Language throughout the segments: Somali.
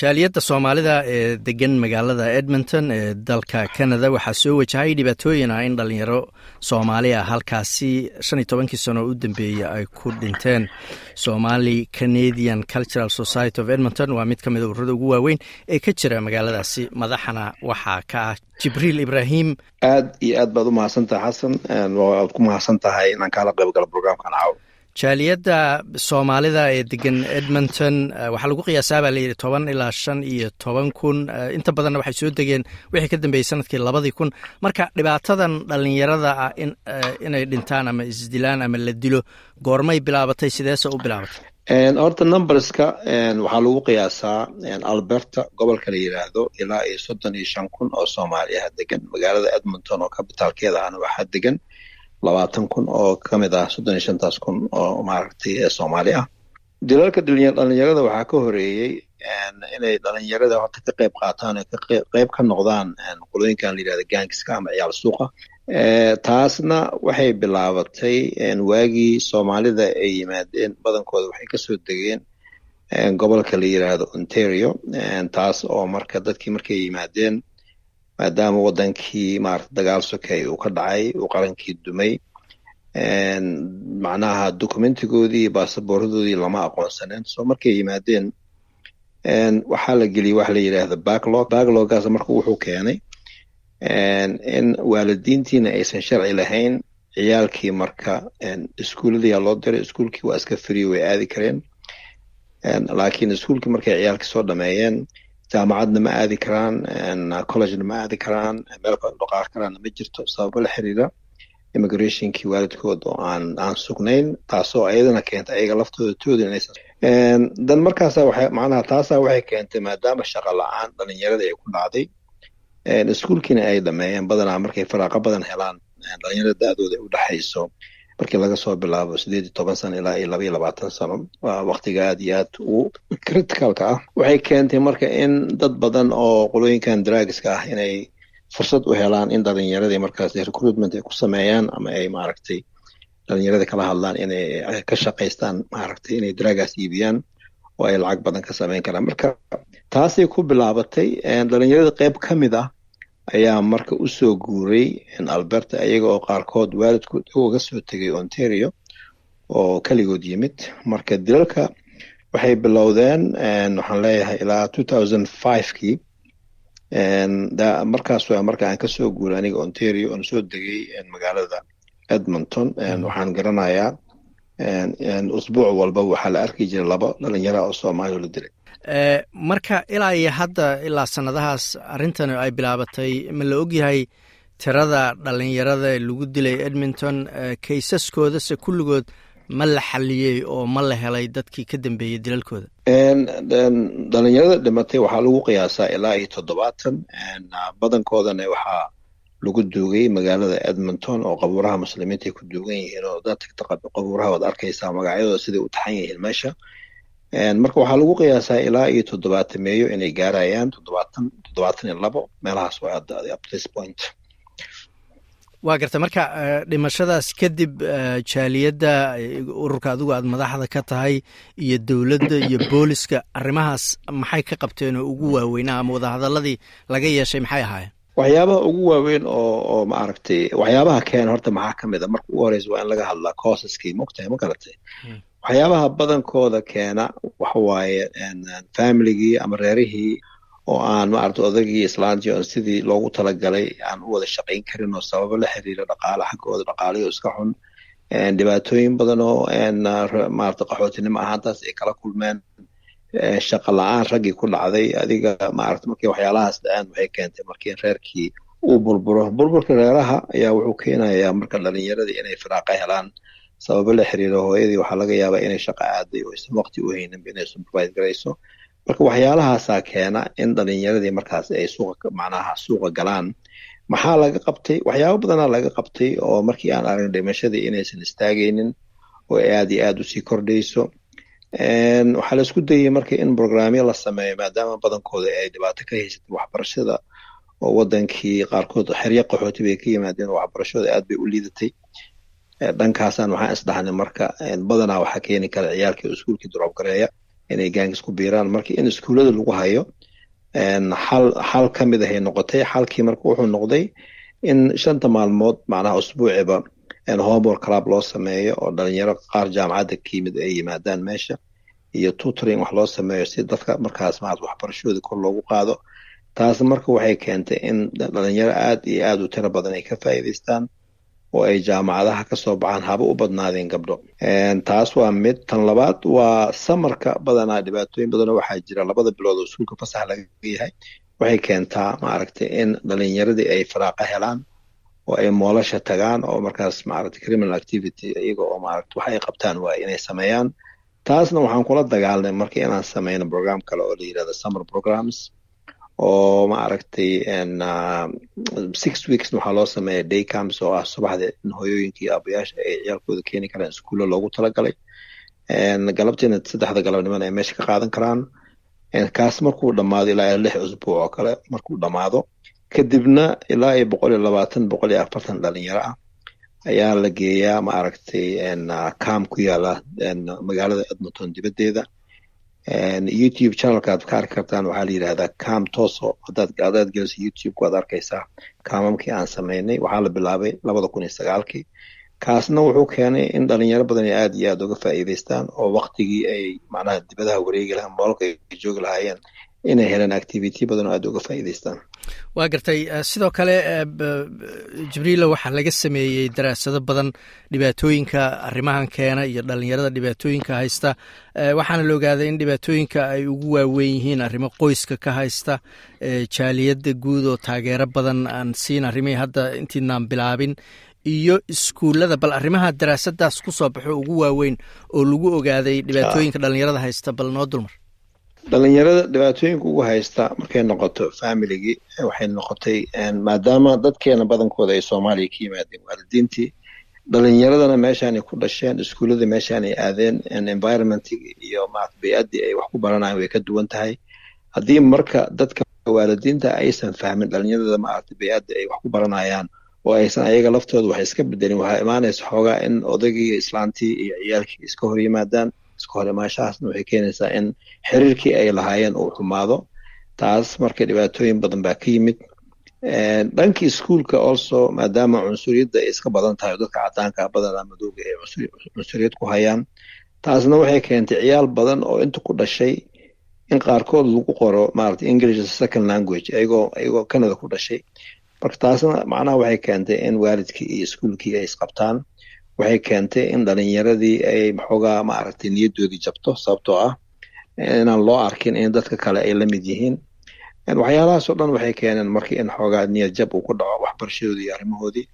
jaaliyadda soomaalida ee degan magaalada edmonton ee dalka canada waxaa soo wajahay dhibaatooyin ah in dhalinyaro soomaaliya halkaasi shan iyo tobankii sano u dambeeyey ay ku dhinteen. Somali canadian cultural society of edmonton waa mid ka mid a ururada ugu waaweyn ee ka jira magaaladaasi. Madaxana waxaa ka ah jibriil ibraahim. Aad iyo aad baad u mahadsantahay xasan. Waad ku mahadsan tahay inaan kaala qayb galo brograamkan caaw jaaliyadda soomaalida ee degan edmonton waxaa lagu qiyaasaa baa layidhi toban ilaa shan iyo toban kun. Inta badanna waxay soo degeen wixii ka dambeeyey sannadkii labadii kun. Marka dhibaatadan dhalinyarada ah inay dhintaan ama isdilaan ama la dilo goormay bilaabatay sideese u bilaabatay. Horta numberska waxaa lagu qiyaasaa alberta gobolka la yidhaahdo ilaa iyo soddon iyo shan kun oo soomaaliyaha degan magaalada edmonton oo kabitaalkeeda ahna waxaa degan labaatan kun oo ka mid ah soddon iyo shantaas kun oo maaragtay soomaali ah dilalka dhalinyarada waxaa ka horeeyey inay dhalinyarada horta ka qayb qaataan qayb ka noqdaan qolooyinkan la yidhahda gangiska ama ciyaal suuqa. Taasna waxay bilaabatay waagii soomaalida ay yimaadeen badankooda waxay ka soo degeen gobolka la yidhaahdo ontario. Taas oo marka dadkii markay yimaadeen maadaama wadankii maarata dagaal sokeey uu ka dhacay uu qarankii dumay macnaha documentigoodii iyo baasaboorradoodii lama aqoonsaneen soo markay yimaadeen waxaa la geliyey waxa la yidhaahda backlog. Backloggaas marka wuxuu keenay in waalidiintiina aysan sharci lahayn ciyaalkii marka iskuulladiyaa loo diray iskuulkii waa iska free way aadi kareen. Laakiin iskuulkii markay ciyaalkii soo dhameeyeen jaamacadna ma aadi karaan collegena ma aadi karaan meel kale dhaqaaqi karaanna ma jirto sababo la xiriira immigrationkii waalidkood oo aan aan sugnayn taasoo ayadana keentay ayaga laftooda toodin dan markaasa waxay macnaha taasaa waxay keentay maadaama shaqa la'aan dhalinyarada ay ku dhacday iskuulkiina ay dhameeyeen badanaa markay faraaqo badan helaan dhalinyarada da-dooda ay u dhexayso markii laga soo bilaabo sideed iyo toban sano ilaa iyo laba iyo labaatan sano waa waktiga aad iyo aad u criticalka ah. Waxay keentay marka in dad badan oo qolooyinkan dragska ah inay fursad u helaan in dhalinyaradii markaas recruitment ay ku sameeyaan ama ay maaragtay dhalinyarada kala hadlaan inay ka shaqaystaan maaragtay inay dragaas iibiyaan oo ay lacag badan ka sameyn karaan. Marka taasay ku bilaabatay dhalinyarada qayb ka mid ah ayaa marka u soo guuray alberta iyaga oo qaarkood waalidkood uga soo tegay ontario oo keligood yimid. Marka dilalka waxay bilowdeen waxaan leeyahay ilaa two thousand fivekii markaas waa marka aan ka soo guuray aniga ontario oon soo degay magaalada edmonton. Waxaan garanayaa usbuuc walba waxaa la arki jiray laba dhalinyara oo soomaaliya la dilay marka ilaa iyo hadda ilaa sanadahaas arrintan ay bilaabatay ma la ogyahay tirada dhalinyarada lagu dilay edmonton kaysaskoodase kulligood ma la xaliyey oo ma la helay dadkii ka dambeeyey dilalkooda? Dhalinyarada dhimatay waxaa lagu qiyaasaa ilaa iyo toddobaatan. Badankoodana waxaa lagu duugay magaalada edmonton oo qabuuraha muslimiinta ay ku duugan yihiin oo dadka qabuuraha waad arkaysaa magacyadooda siday u taxan yihiin meesha marka waxaa lagu qiyaasaa ilaa iyo toddobaatan meeyo inay gaarayaan toddobaatan toddobaatan iyo labo meelahaas up this point. Waa garta marka dhimashadaas kadib jaaliyadda ururka adigu aad madaxda ka tahay iyo dowladda iyo booliska arrimahaas maxay ka qabteen oo ugu waaweynaa ama wadahadaladii laga yeeshay maxay ahaayeen? Waxyaabaha ugu waaweyn oo oo maaragtay waxyaabaha keena horta maxaa ka mid a marka ugu horeysa waa in laga hadlaa coosaskii mogtahay ma garatay waxyaabaha badankooda keena waxa waaye familigii ama reerihii oo aan maarata odagii islaantii oon sidii loogu talagalay aan u wada shaqayn karin oo sababo la xiriira dhaqaale xaggooda dhaqaalayo iska xun. Dhibaatooyin badan oo maarata qaxootinimo ahaantaas ay kala kulmeen. Shaqa la'aan raggii ku dhacday adiga maarata markii waxyaalahaas da'aan waxay keentay markii reerkii uu burburo. Burburka reeraha ayaa wuxuu keenayaa marka dhalinyaradii inay firaaqa helaan sababo la xiriira hooyadii waxaa laga yaabaa inay shaqa aaday oo aysan waqti u haynin inay supervise garayso. Marka waxyaalahaasaa keena in dhalinyaradii markaas ay suuqa macnaha suuqa galaan. Maxaa laga qabtay? Waxyaabo badanaa laga qabtay oo markii aan aragn dhimashadii inaysan istaagaynin oo aad iyo aad u sii kordhayso. Waxaa la isku dayay marka in brograamyo la sameeyo maadaama badankooda ay dhibaato ka haysatay waxbarashada oo wadankii qaarkood xeryo qaxooti bay ka yimaadeen oo aad bay u liidatay dhankaasaan waxaan isdhahnay marka badanaa waxaa keeni kara ciyaalkii iskuulkii duroobgareeya inay gaangis ku biiraan. Marka in iskuullada lagu hayo xal xal ka mid ahay noqotay. Xalkii marka wuxuu noqday in shanta maalmood macnaha usbuuciba homework club loo sameeyo oo dhalinyaro qaar jaamacadda ka yimid ay yimaadaan meesha iyo tutoring wax loo sameeyo si dadka markaas maad waxbarashadooda kor loogu qaado. Taas marka waxay keentay in dhalinyaro aad iyo aad u tiro badan ay ka faa'iidaystaan oo ay jaamacadaha ka soo baxaan haba u badnaadeen gabdho taas waa mid. Tan labaad waa samarka badanaa dhibaatooyin badanoo waxaa jira. Labada bilood oo iskuulka fasax laga yahay waxay keentaa maaragtay in dhalinyaradii ay faraaqa helaan oo ay moolasha tagaan oo markaas maaragtay criminal activity iyaga oo maaragta wax ay qabtaan waaye inay sameeyaan. Taasna waxaan kula dagaalnay marka inaan sameyno program kale oo la yiraahdo summer programs oo maaragtay six weeks waxaa loo sameeya day camps oo ah subaxda in hooyooyinka iyo aabayaasha ay ciyaalkooda keeni karaan iskuulla loogu talagalay. Galabtiina saddexda galabnimona ay meesha ka qaadan karaan. Kaas markuu dhammaado ilaa lix usbuuc oo kale markuu dhammaado. Kadibna ilaa iyo boqol iyo labaatan boqol iyo afartan dhalinyaro ah ayaa la geeyaa maaragtay cam ku yaalla magaalada edmonton dibaddeeda youtube channelka aad ka arki kartaan waxaa la yidhahdaa cam toso. Hadaad hadaad geliso youtube waad arkaysaa kaamamkii aan sameynay waxaa la bilaabay labada kun iyo sagaalkii. Kaasna wuxuu keenay in dhalinyaro badan ay aad iyo aad uga faa'iidaystaan oo waktigii ay macnaha dibadaha wareegi lahaan moolka ay joogi lahaayeen inay heleen activity badan oo aad uga faa'iidaystaan. Waa gartay sidoo kale jibriilo waxaa laga sameeyey daraasado badan dhibaatooyinka arrimahan keena iyo dhalinyarada dhibaatooyinka haysta. Waxaana la ogaaday in dhibaatooyinka ay ugu waaweyn yihiin arrimo qoyska ka haysta jaaliyadda guud oo taageero badan aan siin arrimihii hadda intiinaan bilaabin iyo iskuullada. Bal arrimaha daraasadaas ku soo baxo ugu waaweyn oo lagu ogaaday dhibaatooyinka dhalinyarada haysta bal noo dulmar dhalinyarada dhibaatooyinka ugu haysta markay noqoto familigii waxay noqotay maadaama dadkeena badankooda ay soomaaliya ka yimaadeen waalidiintii dhalinyaradana meeshaanay ku dhasheen iskuullada meeshaanay aadeen environmentigii iyo bay-addii ay wax ku baranayan way ka duwan tahay. Haddii marka dadka waalidiinta aysan fahmin dhalinyarada maaragta bay-adda ay wax ku baranayaan oo aysan ayaga laftooda wax iska bedelin waxaa imaanaysa xoogaa in odaygii islaantii iyo ciyaalkii iska hor yimaadaan iska hor imaashahaasna waxay keenaysaa in xiriirkii ay lahaayeen uu xumaado. Taas marka dhibaatooyin badan baa ka yimid. Dhanka iskuolka also maadaama cunsuriyadda ay iska badan tahay dadka cadaanka badanaa madooga ay cunsuriyad ku hayaan. Taasna waxay keentay ciyaal badan oo inta ku dhashay in qaarkood lagu qoro maarata english second language ayagoo ayagoo canada ku dhashay. Marka taasna macnaha waxay keentay in waalidkii iyo iskuolkii ay isqabtaan waxay keentay in dhalinyaradii ay maxoogaa maaragtay niyaddoodii jabto sababtoo ah inaan loo arkin in dadka kale ay la mid yihiin. Waxyaalahaas oo dhan waxay keeneen marka in xoogaa niyad jab uu ku dhaco waxbarashadoodii iyo arrimahoodii.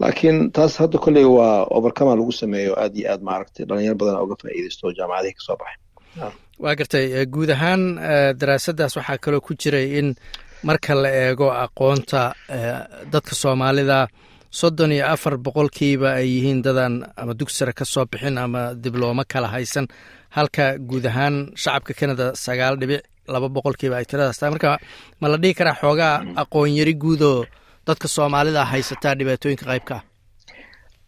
Laakiin taas hadda kolley waa overcoma lagu sameeyo aad iyo aad maaragtay dhalinyaro badan uga faa'iidaysto oo jaamacadihii ka soo baxay. Waa gartay guud ahaan daraasaddaas waxaa kaloo ku jiray in marka la eego aqoonta dadka soomaalida soddon iyo afar boqolkiiba ay yihiin dadan ama dugsare ka soo bixin ama diblooma kala haysan. Halka guud ahaan shacabka canada sagaal dhibic laba boqolkiiba ay tiradaas tahay. Marka ma la dhihi karaa xoogaa aqoon yari guudoo dadka soomaalida haysataa dhibaatooyinka qaybka?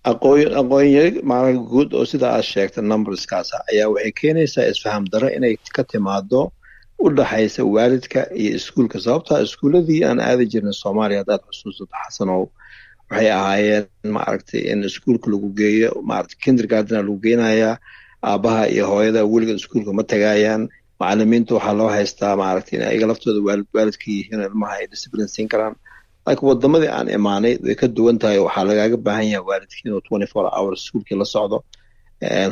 Ah aqoon aqoon yari maana guud oo sida aad sheegta numberskaasa ayaa waxay keenaysaa isfaham daro inay ka timaado u dhaxaysa waalidka iyo iskuulka. Sababtaa iskuuladii aan aadi jirnay soomaaliya haddaad xusuusato xasanow waxay ahaayeen maaragtay in iskuulka lagu geeyo maaragtay kindergartena lagu geynayaa aabaha iyo hooyada weligood iskuulka ma tagaayaan. Macalimiinta waxaa loo haystaa maaragtay in ayaga laftooda waalid waalidka yihiin ilmaha ay discipline siin karaan. Laakiin wadamadii aan imaanay way ka duwan tahay waxaa lagaaga baahan yahay waalidkii inuu twenty four hours iskuulkii la socdo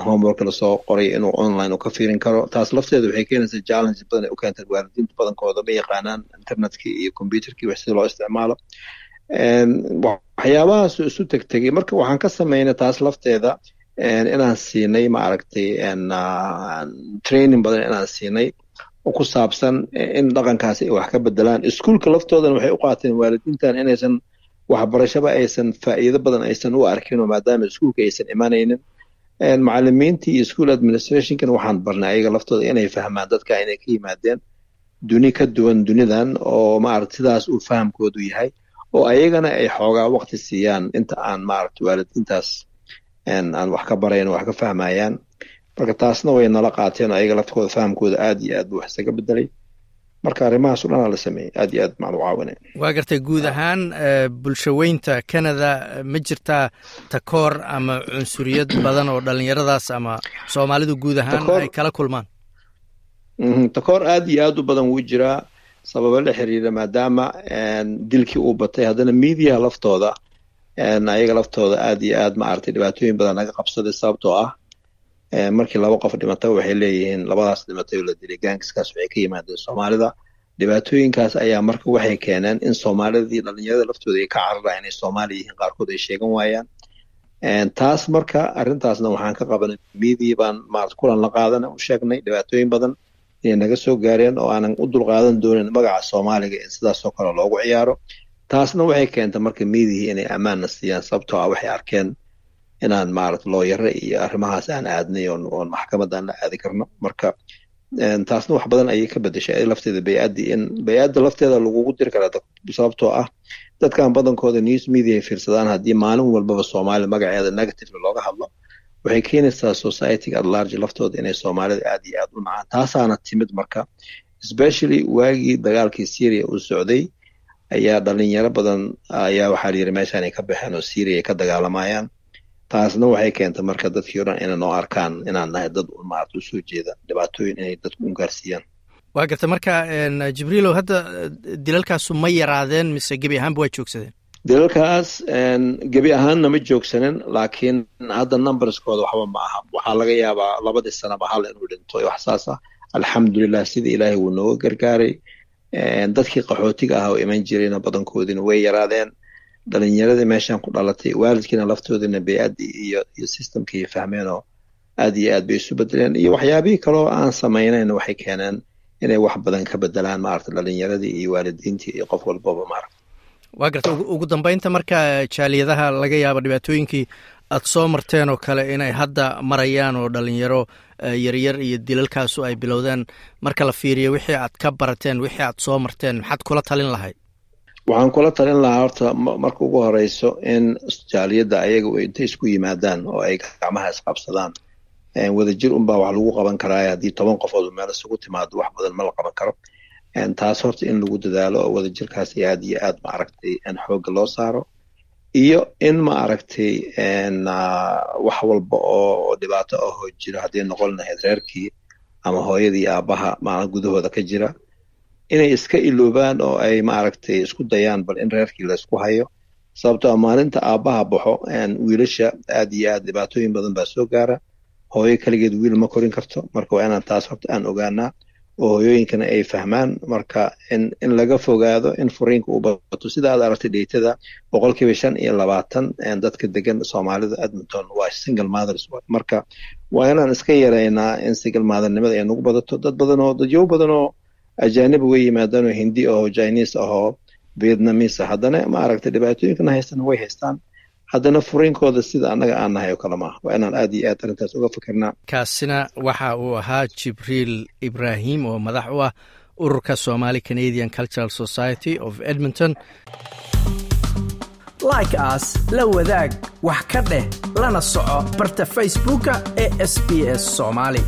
homework la soo qoray inuu online ka fiirin karo. Taas lafteeda waxay keenaysaa challenge badan ay u keentay waalidiinta badankooda ma yaqaanaan internetkii iyo computerkii wax sida loo isticmaalo waxyaabahaas isu tegtegay marka waxaan ka samaynay taas lafteeda inaan siinay maaragtay training badan inaan siinay ku saabsan in dhaqankaasi ay wax ka bedelaan iskuulka laftoodana waxay u qaateen waalidiintan inaysan waxbarashaba aysan faa'iido badan aysan u arkin oo maadaama iskuulka aysan imanaynin. Macalimiintii iyo school administrationkana waxaan barnay ayaga laftooda inay fahmaan dadka inay ka yimaadeen. Duni ka duwan dunidan oo maaragta sidaas uu fahamkoodu yahay oo ayagana ay xoogaa waqti siiyaan. Inta aan maaragta waalidiintaas aan wax ka barayn wax ka fahmayaan. Marka taasna way nala qaateen ayaga laftkooda fahamkooda aad iyo aad buu wax isaga bedelay marka arrimahaas o dhan aa la sameeyey aad iyo aad maan u caawinay. Waa gartay guud ahaan bulshaweynta canada ma jirtaa takoor ama cunsuriyad badan oo dhalinyaradaas ama soomaalidu guud ahaan ay kala kulmaan? Takoor aad iyo aad u badan wuu jiraa sababo la xiriira maadaama dilkii uu batay haddana mediaha laftooda ayaga laftooda aad iyo aad maaragtay dhibaatooyin badan naga qabsaday sababtoo ah markii laba qof dhimata waxay leeyihiin labadaas dhimatay oo la dilay gaangiskaas waxay ka yimaadeen soomaalida. Dhibaatooyinkaas ayaa marka waxay keeneen in soomaalidii dhalinyarada laftooda ay ka carara inay soomaali yihiin qaarkood ay sheegan waayaan. Taas marka arrintaasna waxaan ka qabanay media baan kulan la qaadana u sheegnay dhibaatooyin badan inay naga soo gaareen oo aanan u dulqaadan doonin magaca soomaaliga in sidaasoo kale loogu ciyaaro. Taasna waxay keentay marka miidihii inay ammaanna siiyaan sababtoo ah waxay arkeen inaan maarata looyare iyo arrimahaas aan aadnay oon maxkamadaan la aadi karno. Marka taasna wax badan ayay ka bedeshay lafteeda bay-addii in bay-adda lafteeda lagugu diri karaa sababtoo ah dadkan badankooda news media ay fiirsadaan haddii maalin walbaba soomaali magaceeda negatively looga hadlo waxay keenaysaa societyga at large laftooda inay soomaalida aad iyo aad u nacaan. Taasaana timid marka especially waagii dagaalkii syria uu socday ayaa dhalinyaro badan ayaa waxaa layidhi meeshaan ay ka baxeen oo syria ay ka dagaalamayaan taasna waxay keentay marka dadkii o dhan inay noo arkaan inaan nahay dad un maarata u jeeda dhibaatooyin inay dadku un gaarsiiyaan. Waa garta marka jibriilow hadda dilalkaasu ma yaraadeen mise gebi ahaanba waa joogsadeen dilalkaas gebi ahaanna ma joogsanin laakiin hadda numberskooda waxba ma aha. Waxaa laga yaabaa labadii sanaba hal inuu dhinto. Wax saas ah alxamdulilah sida ilaahay wuu nooga gargaaray. Dadkii qaxootiga ah oo iman jirayna badankoodina way yaraadeen. Dhalinyaradii meeshan ku dhalatay waalidkiina laftoodina bay-addii iyo iyo systemkii fahmeen oo aad iyo aad bay isu bedeleen iyo waxyaabihii kaleo aan samaynayn waxay keeneen inay wax badan ka bedelaan maarata dhalinyaradii iyo waalidiintii iyo qof walbaba maarata waa garta ugu dambeynta marka jaaliyadaha laga yaabo dhibaatooyinkii aad soo marteen oo kale inay hadda marayaan oo dhalinyaro yaryar iyo dilalkaasu ay bilowdeen marka la fiiriyo wixii aad ka barateen wixii aad soo marteen maxaad kula talin lahayd? Waxaan kula talin lahaa horta marka ugu horeyso in jaaliyadda ayaga intay isku yimaadaan oo ay gacmaha isqabsadaan. Wadajir unbaa wax lagu qaban karaa haddii toban qofood meel isugu timaado wax badan ma la qaban karo taas horta in lagu dadaalo oo wadajirkaas aad iyo aad maaragtay xoogga loo saaro iyo in maaragtay wax walba oo dhibaato ahoo jiro hadday noqon lahayd reerkii ama hooyadii aabaha maala gudahooda ka jira inay iska iloobaan oo ay maaragtay isku dayaan bal in reerkii laysku hayo. Sababtoo maalinta aabbaha baxo wiilasha aad iyo aad dhibaatooyin badan baa soo gaara. Hooyo keligeed wiil ma korin karto. Marka waa inaan taas horta aan ogaanaa oo hooyooyinkana ay fahmaan. Marka in in laga fogaado in furiinka uu bato sida aad aragtay dheytada boqolkiiba shan iyo labaatan dadka degan soomaalida edmonton waa single mothers marka waa inaan iska yareynaa in single mothernimada ay nagu badato. Dad badan oo dadyow badan oo ajaaniba way yimaadaan oo hindi ahoo chinese ahoo vietnamese haddana maaragtay dhibaatooyinkana haystana way haystaan haddana furiinkooda sida annaga aan nahay oo kale maaha waa inaan aad iyo aad arrintaas uga fikirnaa kaasina waxa uu ahaa jibriil ibraahim oo madax u ah ururka somali canadian cultural society of edmonton. Like aas la wadaag wax ka dheh lana soco barta facebooka ee sb s somaali